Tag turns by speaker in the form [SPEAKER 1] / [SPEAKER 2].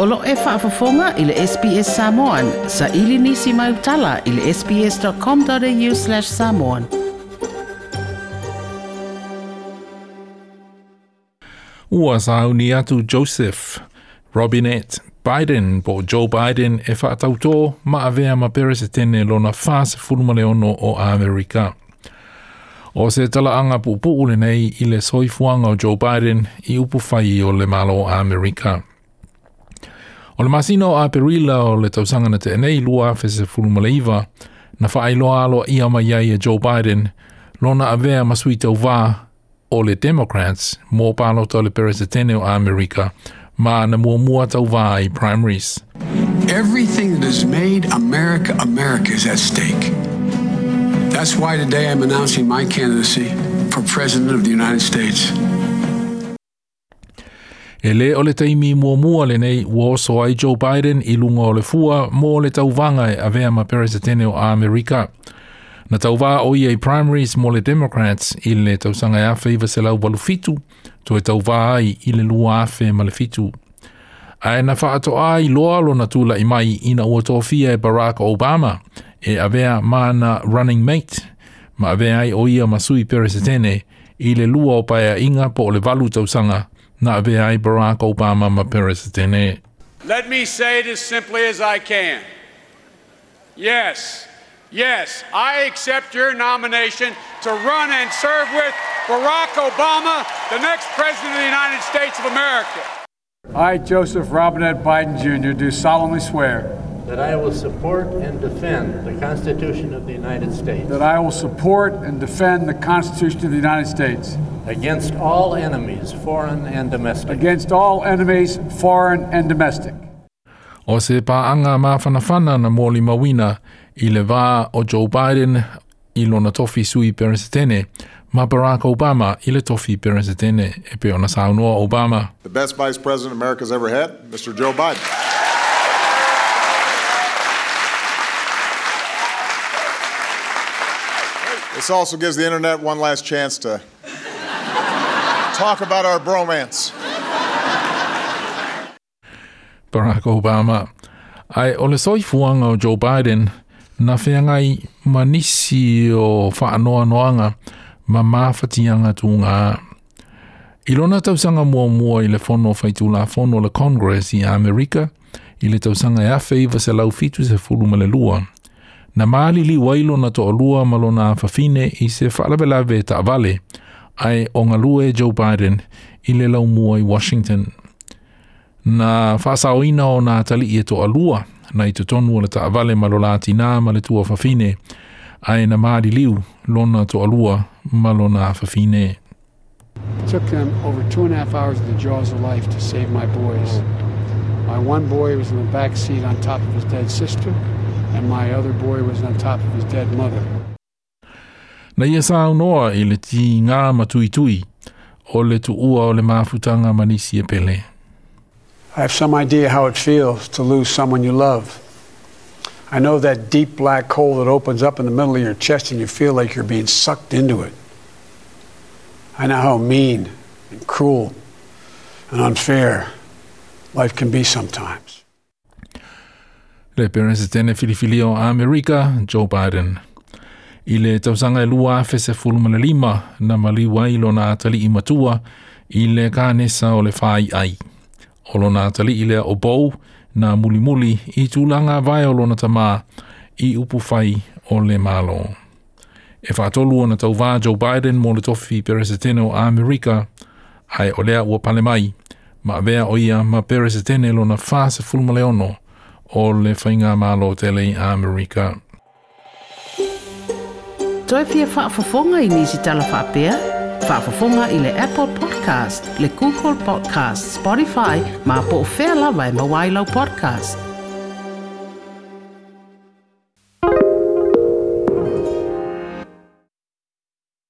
[SPEAKER 1] O lo e whaafafonga i le SPS Samoan. Sa ili nisi mai utala i le sps.com.au slash samoan. Ua sauni atu Joseph, Robinette, Biden po Joe Biden e whaatautō ma avea ma perese tene lona whaase fulumale o Amerika. O se talaanga pupu ule nei i le soifuanga o Joe Biden i upu whai o le malo o Amerika. Amerika. le masino a perila o le tausanga na te enei lua fese fuluma le na whaailoa alo ia mai ai e Joe Biden, lona avea masui tau wā o le Democrats mō pālota le peresetene
[SPEAKER 2] o Amerika, ma na mua mua tau wā i primaries. Everything that has made America America is at stake. That's why today I'm announcing my candidacy for President of the United States.
[SPEAKER 1] E le o le teimi mua mua le nei ua oso ai Joe Biden i lunga o le fua mō le tauvanga e avea ma peresetene o Amerika. Na tauvā o i e primaries mō le Democrats i le tausanga e afe i vase walu fitu, to e tauvā ai i le lua afe ma le fitu. Ae na whaato ai loa lo na tula i mai ina ua tofia e Barack Obama e avea ma na running mate ma avea ai o ia masui peresetene i le lua o paia inga po o le valu tausanga Barack Obama
[SPEAKER 3] Let me say it as simply as I can. Yes, yes, I accept your nomination to run and serve with Barack Obama, the next President of the United States of America.
[SPEAKER 4] I, Joseph Robinette Biden Jr., do solemnly swear
[SPEAKER 5] that I will support and defend the Constitution of the United States.
[SPEAKER 4] That I will support and defend the Constitution of the United States. Against all
[SPEAKER 5] enemies, foreign and domestic. Against all enemies, foreign and domestic.
[SPEAKER 4] O se ma fanafana na mōli mawina i le wā o Joe Biden i lona tofi sui peresetene
[SPEAKER 1] ma Barack Obama i le tofi peresetene e pe ona saunoa
[SPEAKER 6] Obama. The best vice president America's ever had, Mr. Joe Biden. This also gives the internet one last chance to Talk about our bromance.
[SPEAKER 1] Barack Obama. Ai o le soifuanga o Joe Biden, na whianga i manisi o whaanoa noanga ma mawhatianga tū ngā. I rona tausanga mua mua i le whono whaitu la whono le Congress i Amerika, i le tausanga e awhi iwa se lau fitu se fulu ma le lua. Na maali li wailo na to o lua ma lona whawhine i se whalabelave ta vale, ai o ngā e Joe Biden i le lau i Washington. Nā whasa o ina o nā tali i e alua, nā i tutonu o le ta avale malolāti
[SPEAKER 7] nā ma le tua fafine, ai na Māri Liu, lona to alua, ma malona fafine. It took them over two and a half hours of the jaws of life to save my boys. My one boy was in the back seat on top of his dead sister, and my other boy was on top of his dead mother. Na ia
[SPEAKER 8] i le matuitui o le o le māfutanga manisi e pele. I have some idea how it feels to lose someone you love. I know that deep black hole that opens up in the middle of your chest and you feel like you're being sucked into it. I know how mean and cruel and unfair life can be sometimes.
[SPEAKER 1] Le peresetene filifilia o America, Joe Biden. I le tausanga e lua afe se le lima na mali wailo na atali i matua i le kānesa o le whai ai. Olo na atali i le o bou na muli muli i tūlanga vai olo na tamā i upu fai o le malo. E whātolu o na tau vā Joe Biden mō le tofi peresetene o Amerika ai o lea ua pale mai ma vea o ia ma peresetene lo na whā se fulumana leono o le whainga malo tele i Amerika toe faa whaafafonga i nisi tala Faa Whaafafonga i le Apple Podcast, le Google Podcast, Spotify, ma po fea whea lawa e mawailau podcast.